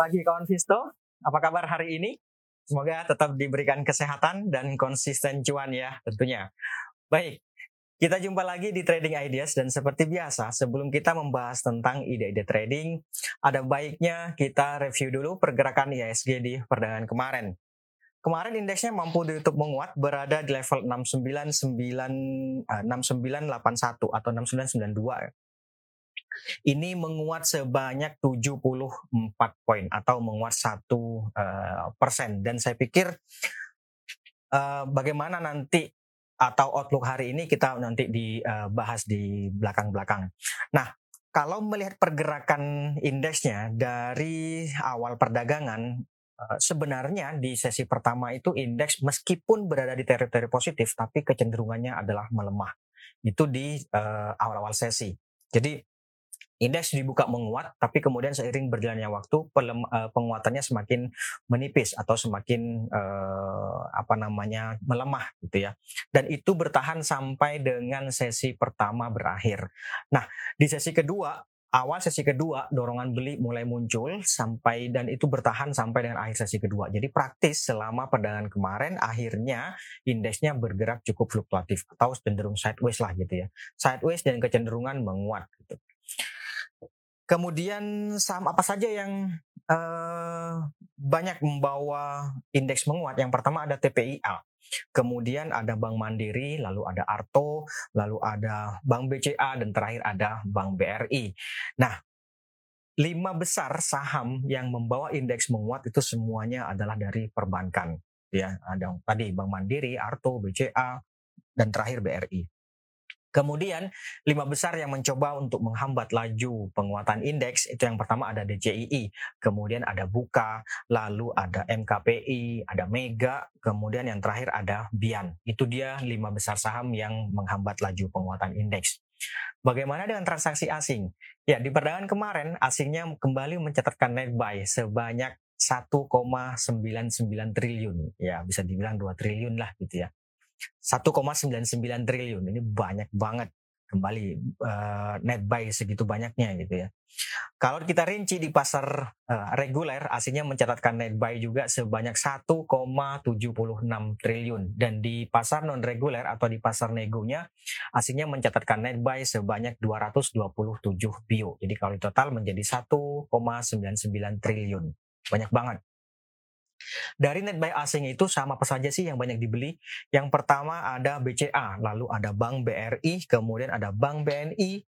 Pagi kawan Visto, apa kabar hari ini? Semoga tetap diberikan kesehatan dan konsisten cuan ya tentunya. Baik, kita jumpa lagi di Trading Ideas dan seperti biasa sebelum kita membahas tentang ide-ide trading, ada baiknya kita review dulu pergerakan IHSG di perdagangan kemarin. Kemarin indeksnya mampu ditutup menguat berada di level 699 uh, 6981 atau 6992 ya. Ini menguat sebanyak 74 poin atau menguat satu uh, persen dan saya pikir uh, bagaimana nanti atau outlook hari ini kita nanti dibahas di belakang-belakang. Nah, kalau melihat pergerakan indeksnya dari awal perdagangan sebenarnya di sesi pertama itu indeks meskipun berada di teritori positif tapi kecenderungannya adalah melemah. Itu di awal-awal sesi. Jadi indeks dibuka menguat, tapi kemudian seiring berjalannya waktu uh, penguatannya semakin menipis atau semakin uh, apa namanya melemah gitu ya. Dan itu bertahan sampai dengan sesi pertama berakhir. Nah, di sesi kedua awal sesi kedua dorongan beli mulai muncul sampai dan itu bertahan sampai dengan akhir sesi kedua. Jadi praktis selama perdagangan kemarin akhirnya indeksnya bergerak cukup fluktuatif atau cenderung sideways lah gitu ya. Sideways dan kecenderungan menguat gitu. Kemudian saham apa saja yang uh, banyak membawa indeks menguat? Yang pertama ada TPIA. Kemudian ada Bank Mandiri, lalu ada Arto, lalu ada Bank BCA, dan terakhir ada Bank BRI. Nah, lima besar saham yang membawa indeks menguat itu semuanya adalah dari perbankan. Ya, ada tadi Bank Mandiri, Arto, BCA, dan terakhir BRI. Kemudian lima besar yang mencoba untuk menghambat laju penguatan indeks itu yang pertama ada DJII, kemudian ada Buka, lalu ada MKPI, ada Mega, kemudian yang terakhir ada Bian. Itu dia lima besar saham yang menghambat laju penguatan indeks. Bagaimana dengan transaksi asing? Ya, di perdagangan kemarin asingnya kembali mencatatkan net buy sebanyak 1,99 triliun. Ya, bisa dibilang 2 triliun lah gitu ya. 1,99 triliun ini banyak banget kembali uh, net buy segitu banyaknya gitu ya. Kalau kita rinci di pasar uh, reguler aslinya mencatatkan net buy juga sebanyak 1,76 triliun dan di pasar non reguler atau di pasar negonya aslinya mencatatkan net buy sebanyak 227 bio. Jadi kalau total menjadi 1,99 triliun. Banyak banget. Dari net buy asing itu sama apa saja sih yang banyak dibeli? Yang pertama ada BCA, lalu ada Bank BRI, kemudian ada Bank BNI,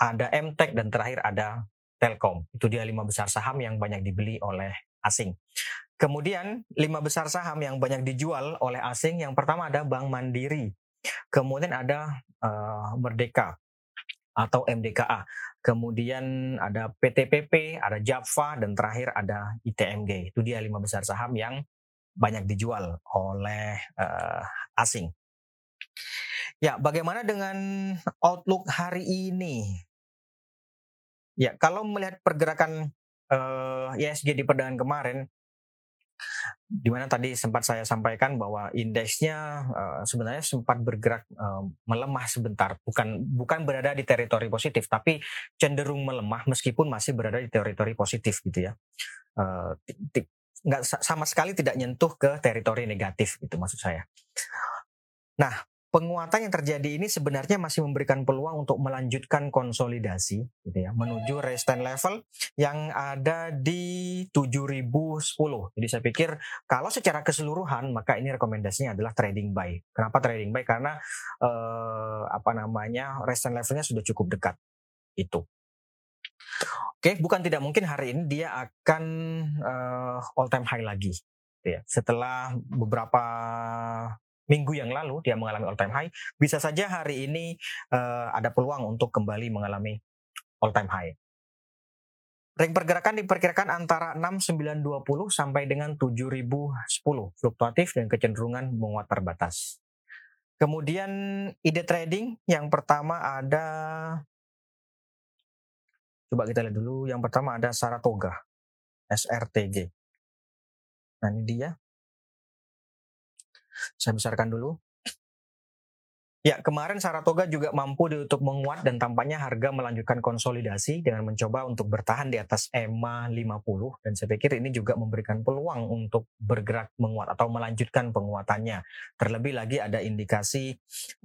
ada MTEK, dan terakhir ada Telkom. Itu dia lima besar saham yang banyak dibeli oleh asing. Kemudian lima besar saham yang banyak dijual oleh asing, yang pertama ada Bank Mandiri, kemudian ada uh, Merdeka atau MDKA. Kemudian ada PTPP, ada Java, dan terakhir ada ITMG. Itu dia lima besar saham yang banyak dijual oleh uh, asing. Ya, bagaimana dengan outlook hari ini? Ya, kalau melihat pergerakan uh, eh, ISG di perdagangan kemarin, di mana tadi sempat saya sampaikan bahwa indeksnya uh, sebenarnya sempat bergerak uh, melemah sebentar, bukan bukan berada di teritori positif, tapi cenderung melemah meskipun masih berada di teritori positif gitu ya. Uh, nggak sama sekali tidak nyentuh ke teritori negatif itu maksud saya. Nah, penguatan yang terjadi ini sebenarnya masih memberikan peluang untuk melanjutkan konsolidasi gitu ya menuju resistance level yang ada di 7010. Jadi saya pikir kalau secara keseluruhan maka ini rekomendasinya adalah trading buy. Kenapa trading buy? Karena eh, apa namanya resistance levelnya sudah cukup dekat. Itu. Oke, bukan tidak mungkin hari ini dia akan uh, all time high lagi. Gitu ya. Setelah beberapa minggu yang lalu dia mengalami all time high, bisa saja hari ini uh, ada peluang untuk kembali mengalami all time high. Ring pergerakan diperkirakan antara 6920 sampai dengan 7010, fluktuatif dan kecenderungan menguat terbatas. Kemudian ide trading yang pertama ada Coba kita lihat dulu. Yang pertama ada Saratoga, SRTG. Nah ini dia. Saya besarkan dulu. Ya, kemarin Saratoga juga mampu untuk menguat dan tampaknya harga melanjutkan konsolidasi dengan mencoba untuk bertahan di atas EMA 50 dan saya pikir ini juga memberikan peluang untuk bergerak menguat atau melanjutkan penguatannya. Terlebih lagi ada indikasi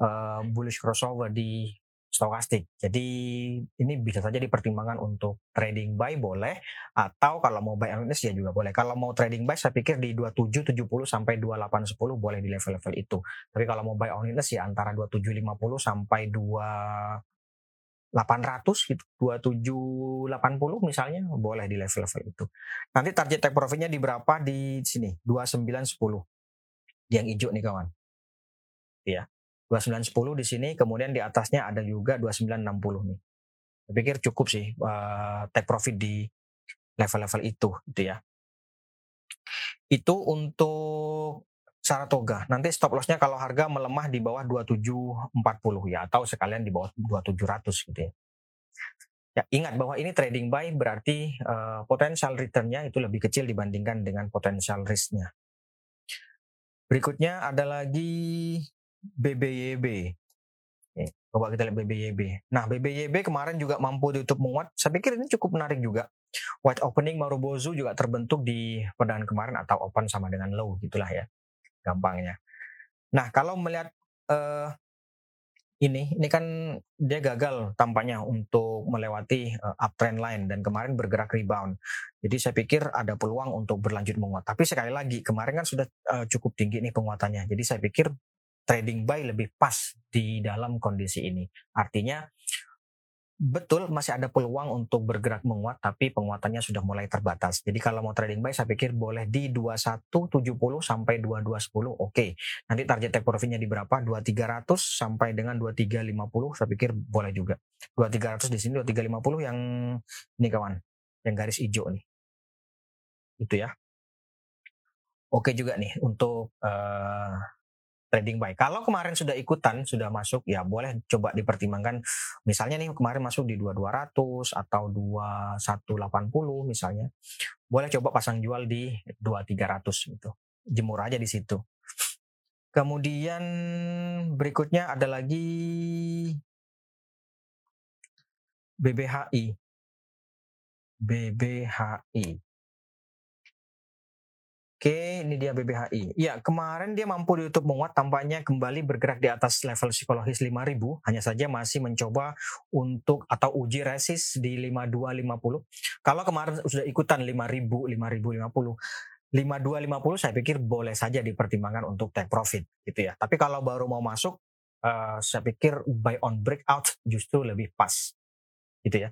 uh, bullish crossover di stokastik. Jadi ini bisa saja dipertimbangkan untuk trading buy boleh atau kalau mau buy on ya juga boleh. Kalau mau trading buy saya pikir di 2770 sampai 2810 boleh di level-level itu. Tapi kalau mau buy on ya antara 2750 sampai 2800 gitu 2780 misalnya boleh di level-level itu. Nanti target take profitnya di berapa di sini 2910 yang hijau nih kawan. Ya. 2910 di sini, kemudian di atasnya ada juga 2960 nih. Saya pikir cukup sih uh, take profit di level-level itu gitu ya. Itu untuk Saratoga. Nanti stop lossnya kalau harga melemah di bawah 2740 ya atau sekalian di bawah 2700 gitu ya. Ya, ingat bahwa ini trading buy berarti uh, potensial returnnya itu lebih kecil dibandingkan dengan potensial risknya. Berikutnya ada lagi BBYB. Coba kita lihat BBYB. Nah, BBYB kemarin juga mampu ditutup menguat. Saya pikir ini cukup menarik juga. White opening Marubozu juga terbentuk di perdagangan kemarin atau open sama dengan low gitulah ya. Gampangnya. Nah, kalau melihat uh, ini ini kan dia gagal tampaknya untuk melewati uh, uptrend line dan kemarin bergerak rebound. Jadi saya pikir ada peluang untuk berlanjut menguat. Tapi sekali lagi kemarin kan sudah uh, cukup tinggi nih penguatannya. Jadi saya pikir trading buy lebih pas di dalam kondisi ini. Artinya betul masih ada peluang untuk bergerak menguat tapi penguatannya sudah mulai terbatas. Jadi kalau mau trading buy saya pikir boleh di 2170 sampai 2210 oke. Okay. Nanti target take profitnya di berapa? 2300 sampai dengan 2350 saya pikir boleh juga. 2300 di sini 2350 yang ini kawan, yang garis hijau nih. Itu ya. Oke juga nih untuk uh, trading buy. Kalau kemarin sudah ikutan, sudah masuk, ya boleh coba dipertimbangkan. Misalnya nih kemarin masuk di 2200 atau 2180 misalnya. Boleh coba pasang jual di 2300 gitu. Jemur aja di situ. Kemudian berikutnya ada lagi BBHI. BBHI. Oke, ini dia BBHI. Ya, kemarin dia mampu di YouTube menguat tampaknya kembali bergerak di atas level psikologis 5000, hanya saja masih mencoba untuk atau uji resist di 5250. Kalau kemarin sudah ikutan 5000, 5050, 5250 saya pikir boleh saja dipertimbangkan untuk take profit gitu ya. Tapi kalau baru mau masuk uh, saya pikir buy on breakout justru lebih pas gitu ya.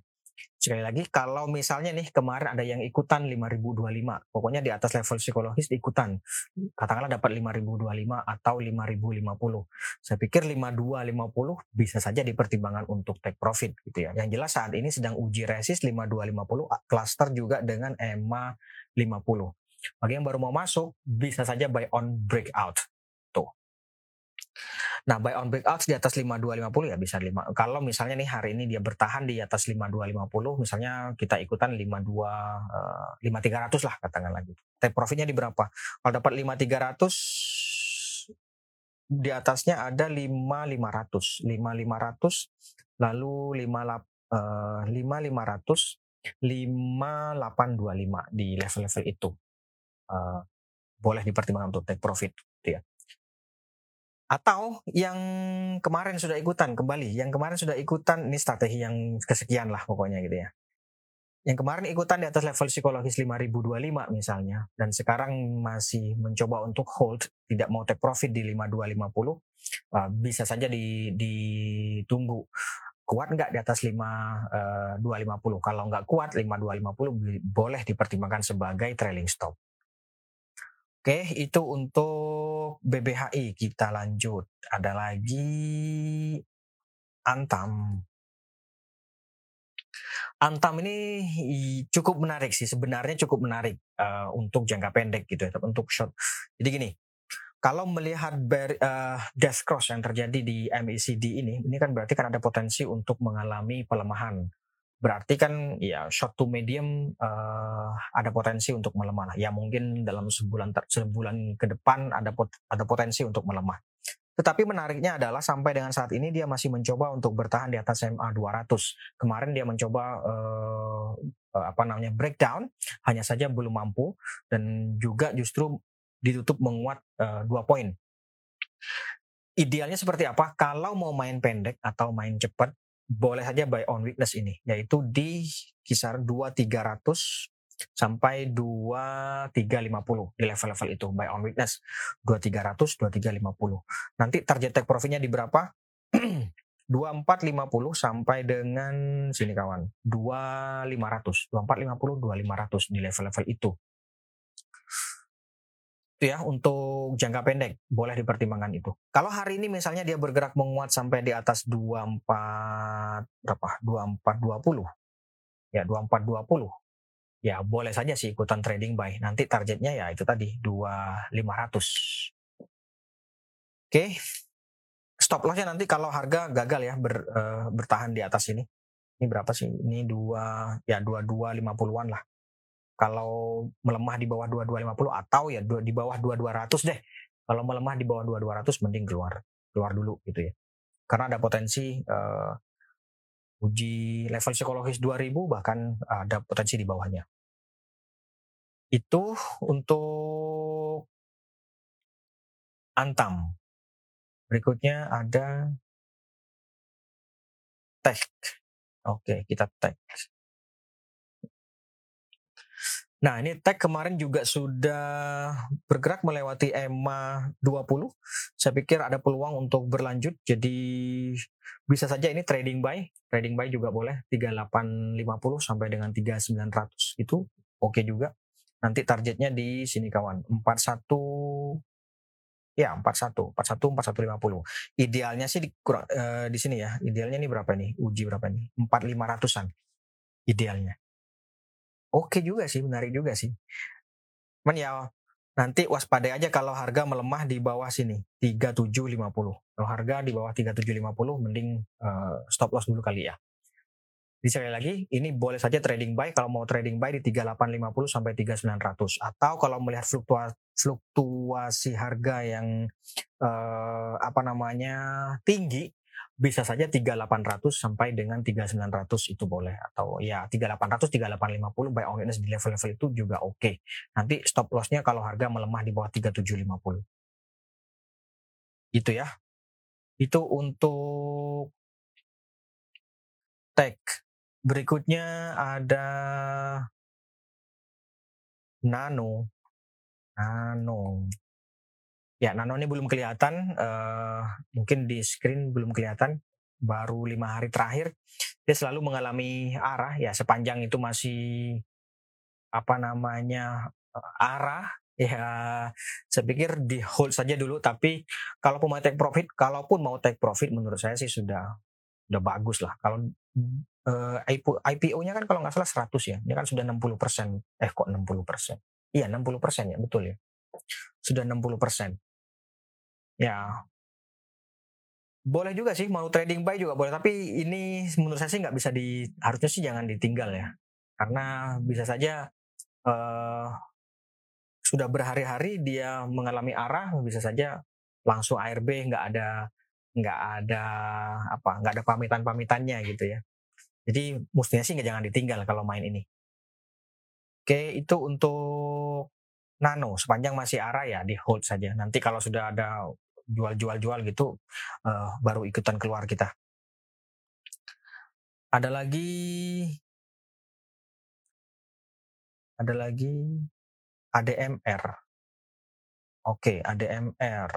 Sekali lagi, kalau misalnya nih kemarin ada yang ikutan 5025, pokoknya di atas level psikologis ikutan. Katakanlah dapat 5025 atau 5050. Saya pikir 5250 bisa saja dipertimbangkan untuk take profit gitu ya. Yang jelas saat ini sedang uji resist 5250, cluster juga dengan EMA 50. Bagi yang baru mau masuk, bisa saja buy on breakout. Nah, buy on breakout di atas 5250 ya bisa 5. Kalau misalnya nih hari ini dia bertahan di atas 5250, misalnya kita ikutan 52 uh, 5300 lah katakanlah gitu. Take profitnya di berapa? Kalau dapat 5300 di atasnya ada 5500, 5500 lalu 5 uh, 5500 5825 di level-level itu. Uh, boleh dipertimbangkan untuk take profit gitu ya atau yang kemarin sudah ikutan kembali, yang kemarin sudah ikutan ini strategi yang kesekian lah pokoknya gitu ya. Yang kemarin ikutan di atas level psikologis 5025 misalnya dan sekarang masih mencoba untuk hold, tidak mau take profit di 5250, uh, bisa saja di, ditunggu kuat nggak di atas 5250. Uh, Kalau nggak kuat 5250 boleh dipertimbangkan sebagai trailing stop. Oke, itu untuk BBHI. Kita lanjut. Ada lagi Antam. Antam ini cukup menarik sih. Sebenarnya cukup menarik uh, untuk jangka pendek gitu ya, untuk short. Jadi gini, kalau melihat bar, uh, death cross yang terjadi di MACD ini, ini kan berarti kan ada potensi untuk mengalami pelemahan berarti kan ya short to medium uh, ada potensi untuk melemah. Ya mungkin dalam sebulan sebulan ke depan ada pot, ada potensi untuk melemah. Tetapi menariknya adalah sampai dengan saat ini dia masih mencoba untuk bertahan di atas MA 200. Kemarin dia mencoba uh, apa namanya breakdown, hanya saja belum mampu dan juga justru ditutup menguat uh, dua poin. Idealnya seperti apa? Kalau mau main pendek atau main cepat, boleh saja buy on weakness ini, yaitu di kisaran 2300 sampai 2350 di level-level itu buy on weakness. 2300 2350 nanti target take profitnya di berapa? 2450 sampai dengan sini kawan 2500 2450 2500 di level-level itu itu ya untuk jangka pendek boleh dipertimbangkan itu. Kalau hari ini misalnya dia bergerak menguat sampai di atas 24 berapa? 2420. Ya 2420 ya boleh saja sih ikutan trading buy. Nanti targetnya ya itu tadi 2500. Oke. Stop lossnya nanti kalau harga gagal ya ber, uh, bertahan di atas ini. Ini berapa sih? Ini dua ya 2250-an lah. Kalau melemah di bawah 2250 atau ya di bawah 2200 deh. Kalau melemah di bawah 2200 mending keluar keluar dulu gitu ya. Karena ada potensi uh, uji level psikologis 2000 bahkan ada potensi di bawahnya. Itu untuk Antam. Berikutnya ada tag. Oke, kita tag. Nah, ini tag kemarin juga sudah bergerak melewati EMA 20. Saya pikir ada peluang untuk berlanjut. Jadi bisa saja ini trading buy. Trading buy juga boleh 3850 sampai dengan 3900. Itu oke okay juga. Nanti targetnya di sini kawan. 41 Ya, 41, 41, 4150. Idealnya sih di, kurang, uh, di sini ya. Idealnya ini berapa nih? Uji berapa nih? 4500-an. Idealnya oke juga sih, menarik juga sih. Men ya nanti waspadai aja kalau harga melemah di bawah sini 3750. Kalau harga di bawah 3750 mending uh, stop loss dulu kali ya. Jadi sekali lagi ini boleh saja trading buy kalau mau trading buy di 3850 sampai 3900 atau kalau melihat fluktuasi fluktuasi harga yang uh, apa namanya tinggi bisa saja 3800 sampai dengan 3900 itu boleh atau ya 3800 3850 buy on di level-level itu juga oke. Okay. Nanti stop lossnya kalau harga melemah di bawah 3750. Itu ya. Itu untuk tag. Berikutnya ada nano. Nano. Ya, Nano ini belum kelihatan, uh, mungkin di screen belum kelihatan, baru lima hari terakhir dia selalu mengalami arah. Ya sepanjang itu masih apa namanya uh, arah. Ya saya pikir di hold saja dulu. Tapi kalau mau take profit kalaupun mau take profit menurut saya sih sudah udah bagus lah. Kalau uh, IPO-nya kan kalau nggak salah 100 ya. Ini kan sudah 60 persen. Eh kok 60 persen? Iya 60 persen ya betul ya. Sudah 60 persen Ya. Boleh juga sih mau trading buy juga boleh, tapi ini menurut saya sih nggak bisa di harusnya sih jangan ditinggal ya. Karena bisa saja uh, sudah berhari-hari dia mengalami arah, bisa saja langsung ARB nggak ada nggak ada apa nggak ada pamitan-pamitannya gitu ya. Jadi mestinya sih nggak jangan ditinggal kalau main ini. Oke, itu untuk nano sepanjang masih arah ya di hold saja. Nanti kalau sudah ada jual-jual-jual gitu uh, baru ikutan keluar kita. Ada lagi ada lagi ADMR. Oke, ADMR.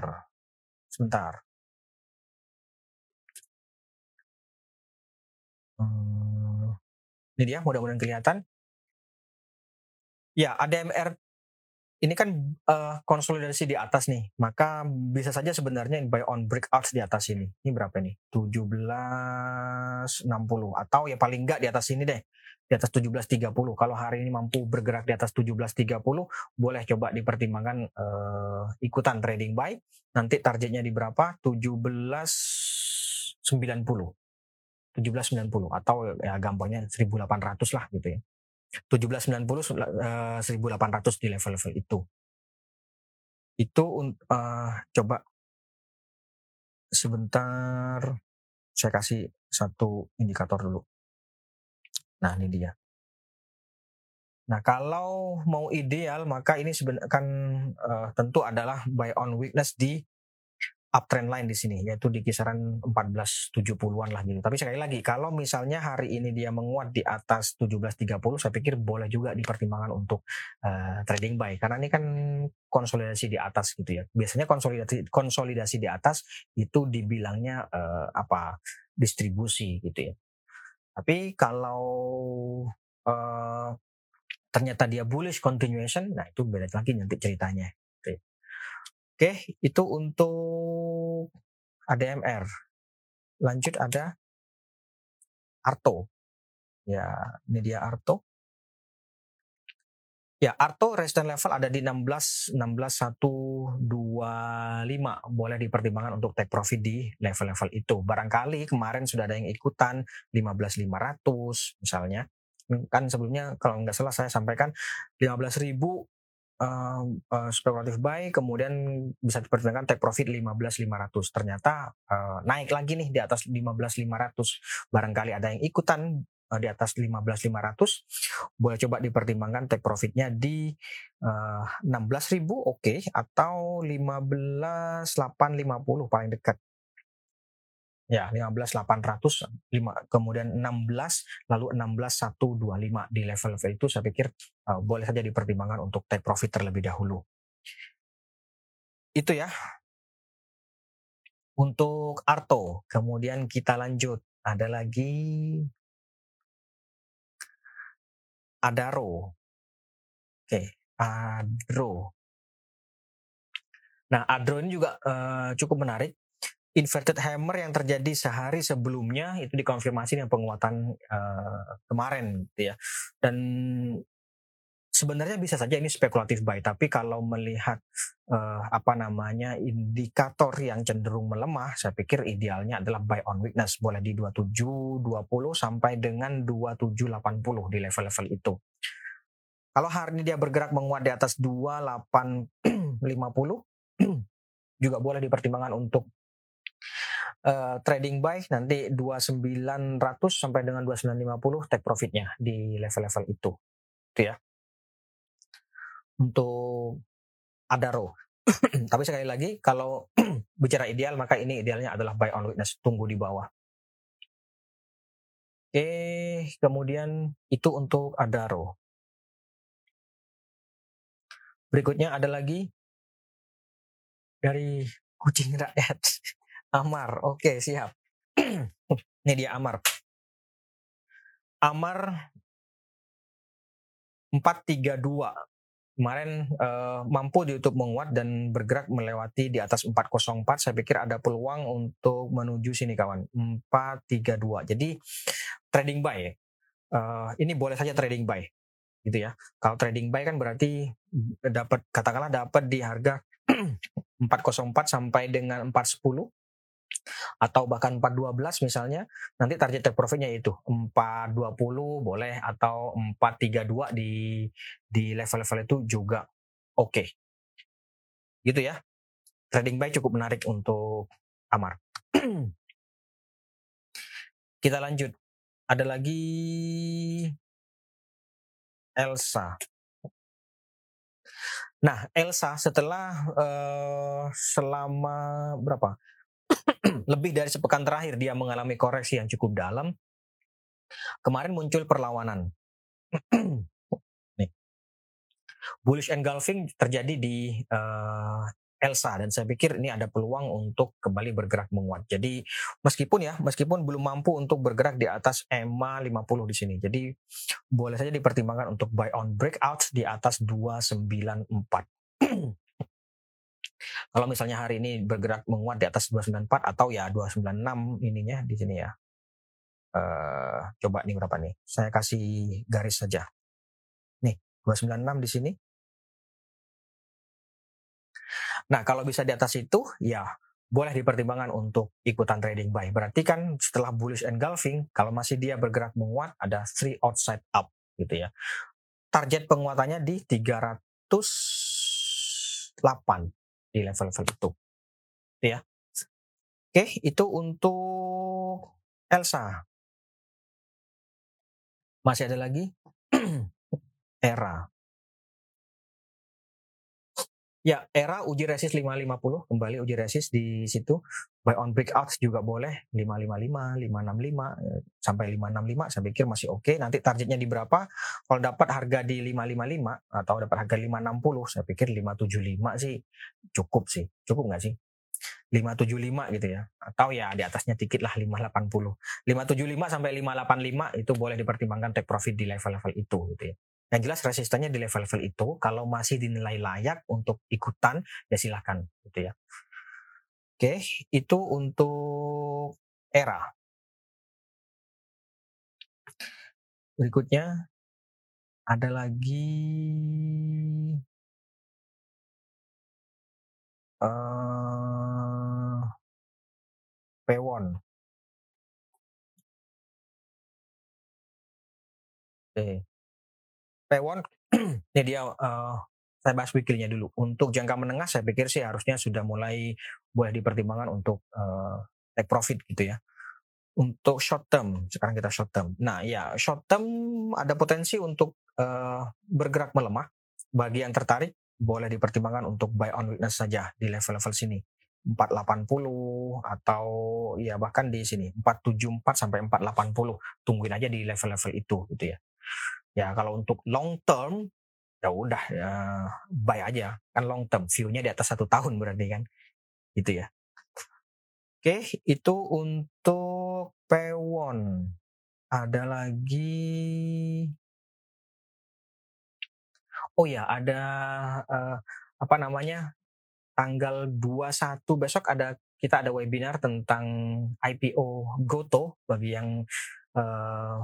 Sebentar. Hmm, ini dia mudah-mudahan kelihatan. Ya, ADMR ini kan uh, konsolidasi di atas nih, maka bisa saja sebenarnya buy on breakouts di atas ini. Ini berapa nih? 1760 atau ya paling enggak di atas ini deh. Di atas 1730. Kalau hari ini mampu bergerak di atas 1730, boleh coba dipertimbangkan uh, ikutan trading buy. Nanti targetnya di berapa? 1790. 1790 atau ya gampangnya 1800 lah gitu ya. 1790 1800 di level-level itu. Itu uh, coba sebentar saya kasih satu indikator dulu. Nah, ini dia. Nah, kalau mau ideal maka ini sebenarnya kan uh, tentu adalah buy on weakness di uptrend line di sini yaitu di kisaran 1470-an lah gitu. Tapi sekali lagi kalau misalnya hari ini dia menguat di atas 1730 saya pikir boleh juga dipertimbangkan untuk uh, trading buy karena ini kan konsolidasi di atas gitu ya. Biasanya konsolidasi konsolidasi di atas itu dibilangnya uh, apa? distribusi gitu ya. Tapi kalau uh, ternyata dia bullish continuation, nah itu beda lagi nanti ceritanya. Oke, itu untuk ADMR. Lanjut ada Arto. Ya, ini dia Arto. Ya, Arto resistance level ada di 16 125 Boleh dipertimbangkan untuk take profit di level-level itu. Barangkali kemarin sudah ada yang ikutan 15500 misalnya. Kan sebelumnya kalau nggak salah saya sampaikan 15000 uh, uh, spekulatif buy kemudian bisa dipertimbangkan take profit 15.500 ternyata uh, naik lagi nih di atas 15.500 barangkali ada yang ikutan uh, di atas 15.500 boleh coba dipertimbangkan take profitnya di uh, 16.000 oke okay, atau 15.850 paling dekat Ya, 15.800 5, kemudian 16 lalu 16.125 di level-level itu saya pikir uh, boleh saja dipertimbangkan untuk take profit terlebih dahulu. Itu ya. Untuk Arto, kemudian kita lanjut. Ada lagi Adaro. Oke, Adro. Nah, Adro ini juga uh, cukup menarik inverted hammer yang terjadi sehari sebelumnya itu dikonfirmasi dengan penguatan uh, kemarin gitu ya. Dan sebenarnya bisa saja ini spekulatif buy tapi kalau melihat uh, apa namanya indikator yang cenderung melemah saya pikir idealnya adalah buy on weakness boleh di 2720 sampai dengan 2780 di level-level itu. Kalau hari ini dia bergerak menguat di atas 2850 juga boleh dipertimbangkan untuk uh, trading buy nanti 2900 sampai dengan 2950 take profitnya di level-level itu. Itu ya. Untuk Adaro. Tapi sekali lagi kalau bicara ideal maka ini idealnya adalah buy on witness tunggu di bawah. Oke, kemudian itu untuk Adaro. Berikutnya ada lagi dari kucing rakyat. Amar, oke siap. Ini dia Amar. Amar 432 kemarin uh, mampu ditutup menguat dan bergerak melewati di atas 404 saya pikir ada peluang untuk menuju sini kawan. 432 jadi trading buy uh, ini boleh saja trading buy gitu ya. Kalau trading buy kan berarti dapat katakanlah dapat di harga 404 sampai dengan 410 atau bahkan 412 misalnya nanti target take profitnya itu 420 boleh atau 432 di di level-level itu juga oke okay. gitu ya trading buy cukup menarik untuk Amar kita lanjut ada lagi Elsa Nah, Elsa setelah uh, selama berapa? Lebih dari sepekan terakhir dia mengalami koreksi yang cukup dalam. Kemarin muncul perlawanan. Nih. Bullish engulfing terjadi di uh, Elsa dan saya pikir ini ada peluang untuk kembali bergerak menguat. Jadi meskipun ya, meskipun belum mampu untuk bergerak di atas EMA 50 di sini. Jadi boleh saja dipertimbangkan untuk buy on breakout di atas 294. Kalau misalnya hari ini bergerak menguat di atas 294 atau ya 296 ininya di sini ya. Uh, coba nih berapa nih? Saya kasih garis saja. Nih, 296 di sini. Nah, kalau bisa di atas itu ya boleh dipertimbangkan untuk ikutan trading buy. Berarti kan setelah bullish engulfing, kalau masih dia bergerak menguat ada three outside up gitu ya. Target penguatannya di 308 di level-level itu. Ya. Oke, itu untuk Elsa. Masih ada lagi? Era. Ya, era uji resist 550 kembali uji resist di situ. Buy on breakout juga boleh 555, 565 sampai 565 saya pikir masih oke. Okay. Nanti targetnya di berapa? Kalau dapat harga di 555 atau dapat harga 560, saya pikir 575 sih cukup sih. Cukup nggak sih? 575 gitu ya. Atau ya di atasnya dikit lah 580. 575 sampai 585 itu boleh dipertimbangkan take profit di level-level itu gitu ya. Yang jelas resistennya di level-level itu kalau masih dinilai layak untuk ikutan ya silahkan gitu ya. Oke, itu untuk era. Berikutnya ada lagi uh, Pewon. Oke. Pewon ini dia uh, saya bahas weekly dulu. Untuk jangka menengah saya pikir sih harusnya sudah mulai boleh dipertimbangkan untuk uh, take profit gitu ya. Untuk short term, sekarang kita short term. Nah ya short term ada potensi untuk uh, bergerak melemah. Bagi yang tertarik boleh dipertimbangkan untuk buy on weakness saja di level-level sini. 480 atau ya bahkan di sini 474 sampai 480 tungguin aja di level-level itu gitu ya ya kalau untuk long term ya udah ya, buy aja. Kan long term view-nya di atas satu tahun berarti kan gitu ya. Oke itu untuk pewon ada lagi oh ya ada uh, apa namanya tanggal 21 besok ada kita ada webinar tentang IPO Goto. Bagi yang uh,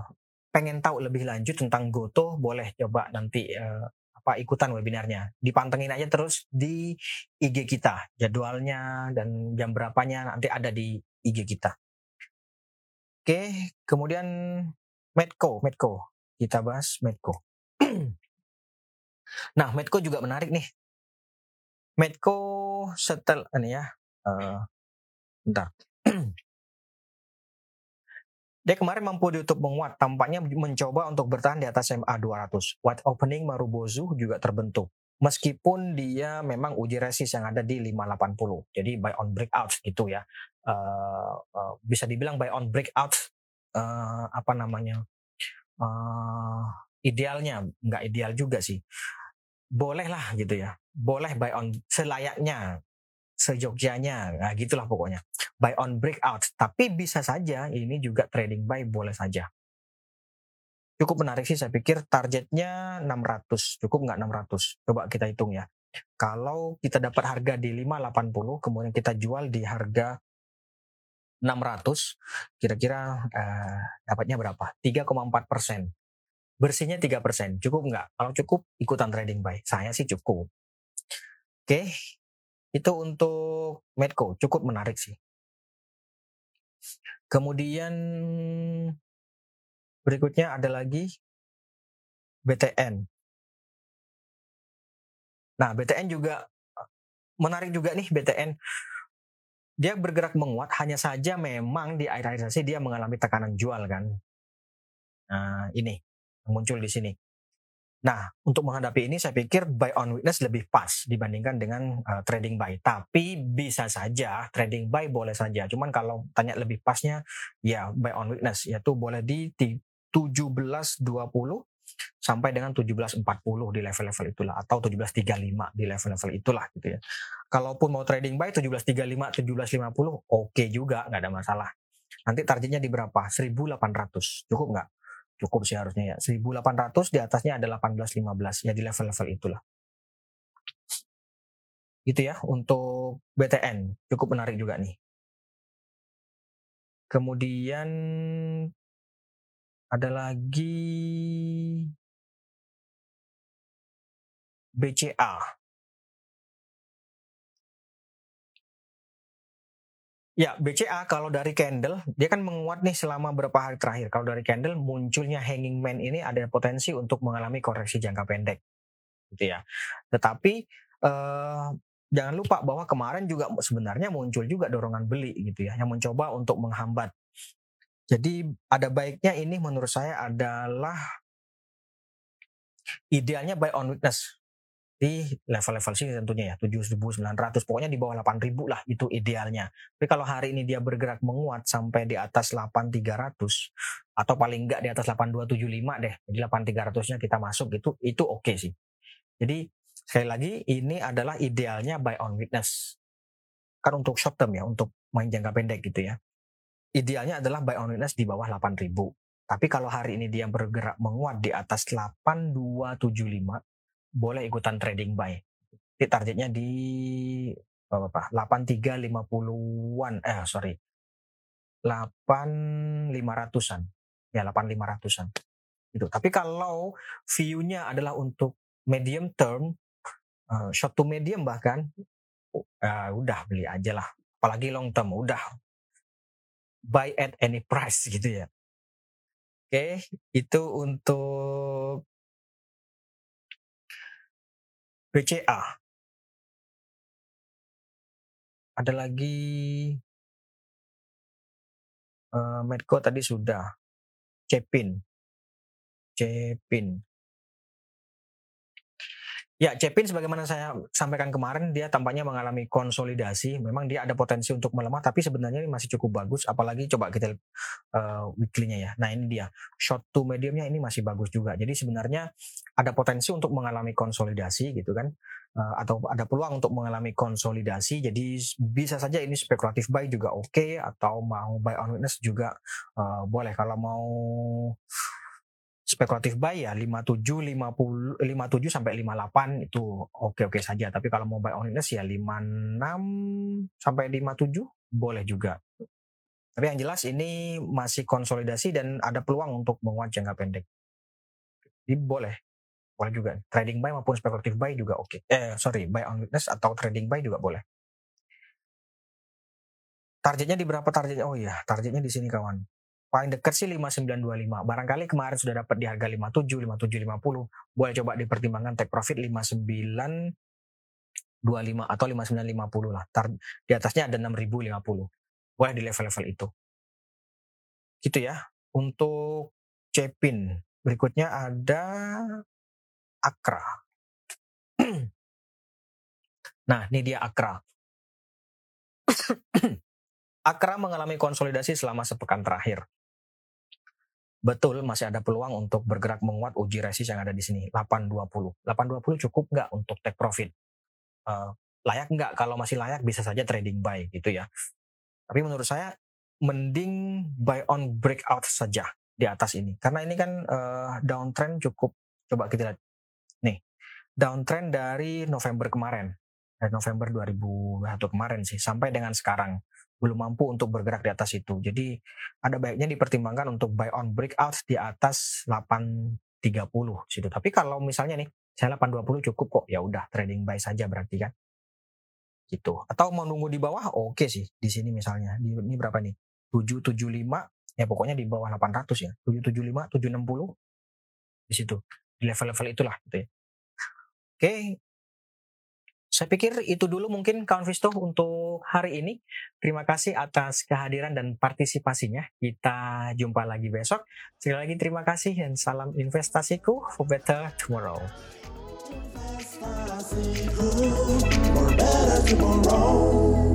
pengen tahu lebih lanjut tentang Goto, boleh coba nanti uh, apa ikutan webinarnya. Dipantengin aja terus di IG kita. Jadwalnya dan jam berapanya nanti ada di IG kita. Oke, kemudian Medco, Medco. Kita bahas Medco. nah, Medco juga menarik nih. Medco setel ini ya. Uh, bentar. Dia kemarin mampu ditutup menguat, tampaknya mencoba untuk bertahan di atas MA 200. White opening Marubozu juga terbentuk. Meskipun dia memang uji resist yang ada di 580. Jadi buy on breakout gitu ya. Uh, uh, bisa dibilang buy on breakout uh, apa namanya? Uh, idealnya nggak ideal juga sih. Boleh lah gitu ya. Boleh buy on selayaknya sejogjanya, nah gitulah pokoknya. Buy on breakout, tapi bisa saja ini juga trading buy boleh saja. Cukup menarik sih saya pikir targetnya 600, cukup nggak 600? Coba kita hitung ya. Kalau kita dapat harga di 580, kemudian kita jual di harga 600, kira-kira uh, dapatnya berapa? 3,4 persen. Bersihnya 3 persen, cukup nggak? Kalau cukup, ikutan trading buy. Saya sih cukup. Oke, itu untuk Medco cukup menarik sih. Kemudian berikutnya ada lagi BTN. Nah, BTN juga menarik juga nih BTN. Dia bergerak menguat hanya saja memang di akhir-akhir sesi dia mengalami tekanan jual kan. Nah, ini muncul di sini. Nah, untuk menghadapi ini saya pikir buy on weakness lebih pas dibandingkan dengan uh, trading buy. Tapi bisa saja trading buy boleh saja. Cuman kalau tanya lebih pasnya ya buy on weakness yaitu boleh di 17.20 sampai dengan 17.40 di level-level itulah atau 17.35 di level-level itulah gitu ya. Kalaupun mau trading buy 17.35 17.50 oke okay juga nggak ada masalah. Nanti targetnya di berapa? 1.800 cukup nggak? Cukup sih harusnya ya. 1800 di atasnya ada 1815 ya di level-level itulah. Gitu ya untuk BTN cukup menarik juga nih. Kemudian ada lagi BCA Ya, BCA kalau dari candle, dia kan menguat nih selama beberapa hari terakhir. Kalau dari candle munculnya hanging man ini ada potensi untuk mengalami koreksi jangka pendek. Gitu ya. Tetapi uh, jangan lupa bahwa kemarin juga sebenarnya muncul juga dorongan beli gitu ya yang mencoba untuk menghambat. Jadi ada baiknya ini menurut saya adalah idealnya buy on weakness di level-level sini tentunya ya 7.900 pokoknya di bawah 8.000 lah itu idealnya. Tapi kalau hari ini dia bergerak menguat sampai di atas 8.300 atau paling enggak di atas 8275 deh jadi 8.300 nya kita masuk itu itu oke okay sih. Jadi sekali lagi ini adalah idealnya buy on weakness kan untuk short term ya untuk main jangka pendek gitu ya. Idealnya adalah buy on weakness di bawah 8.000 tapi kalau hari ini dia bergerak menguat di atas 8275 boleh ikutan trading buy. Jadi targetnya di apa? 8350-an eh sorry. 8500-an. Ya 8500-an. Gitu. Tapi kalau view-nya adalah untuk medium term uh, short to medium bahkan uh, udah beli aja lah. Apalagi long term udah buy at any price gitu ya. Oke, itu untuk BCA. Ada lagi uh, Medco tadi sudah. Cepin. Cepin. Ya, Cepin sebagaimana saya sampaikan kemarin, dia tampaknya mengalami konsolidasi. Memang dia ada potensi untuk melemah, tapi sebenarnya ini masih cukup bagus. Apalagi coba kita uh, weekly-nya ya. Nah ini dia, short to mediumnya ini masih bagus juga. Jadi sebenarnya ada potensi untuk mengalami konsolidasi gitu kan. Uh, atau ada peluang untuk mengalami konsolidasi. Jadi bisa saja ini spekulatif buy juga oke, okay, atau mau buy on witness juga uh, boleh. Kalau mau spekulatif buy ya 57 50 57 sampai 58 itu oke-oke saja. Tapi kalau mau buy on weakness ya 56 sampai 57 boleh juga. Tapi yang jelas ini masih konsolidasi dan ada peluang untuk menguat jangka pendek. Jadi boleh boleh juga. Trading buy maupun spekulatif buy juga oke. Eh sorry buy on weakness atau trading buy juga boleh. Targetnya di berapa targetnya oh iya targetnya di sini kawan paling dekat sih 5925. Barangkali kemarin sudah dapat di harga 57, 5750. Boleh coba dipertimbangkan take profit 5925 atau 5950 lah. Tar, di atasnya ada 6050. Boleh di level-level itu. Gitu ya. Untuk Cepin. Berikutnya ada Akra. nah, ini dia Akra. Akra mengalami konsolidasi selama sepekan terakhir betul masih ada peluang untuk bergerak menguat uji resist yang ada di sini. 820 820 cukup nggak untuk take profit? Uh, layak nggak? Kalau masih layak bisa saja trading buy gitu ya. Tapi menurut saya mending buy on breakout saja di atas ini. Karena ini kan uh, downtrend cukup. Coba kita lihat. Nih downtrend dari November kemarin. Dari November 2021 kemarin sih sampai dengan sekarang belum mampu untuk bergerak di atas itu. Jadi ada baiknya dipertimbangkan untuk buy on breakout di atas 830 situ. Tapi kalau misalnya nih saya 820 cukup kok ya udah trading buy saja berarti kan. Gitu. Atau mau nunggu di bawah oke okay sih di sini misalnya. Di, ini berapa nih? 775 ya pokoknya di bawah 800 ya. 775, 760 di situ. Di level-level itulah gitu ya. Oke, saya pikir itu dulu mungkin kawan Visto untuk hari ini. Terima kasih atas kehadiran dan partisipasinya. Kita jumpa lagi besok. Sekali lagi terima kasih dan salam investasiku for better tomorrow. For better tomorrow.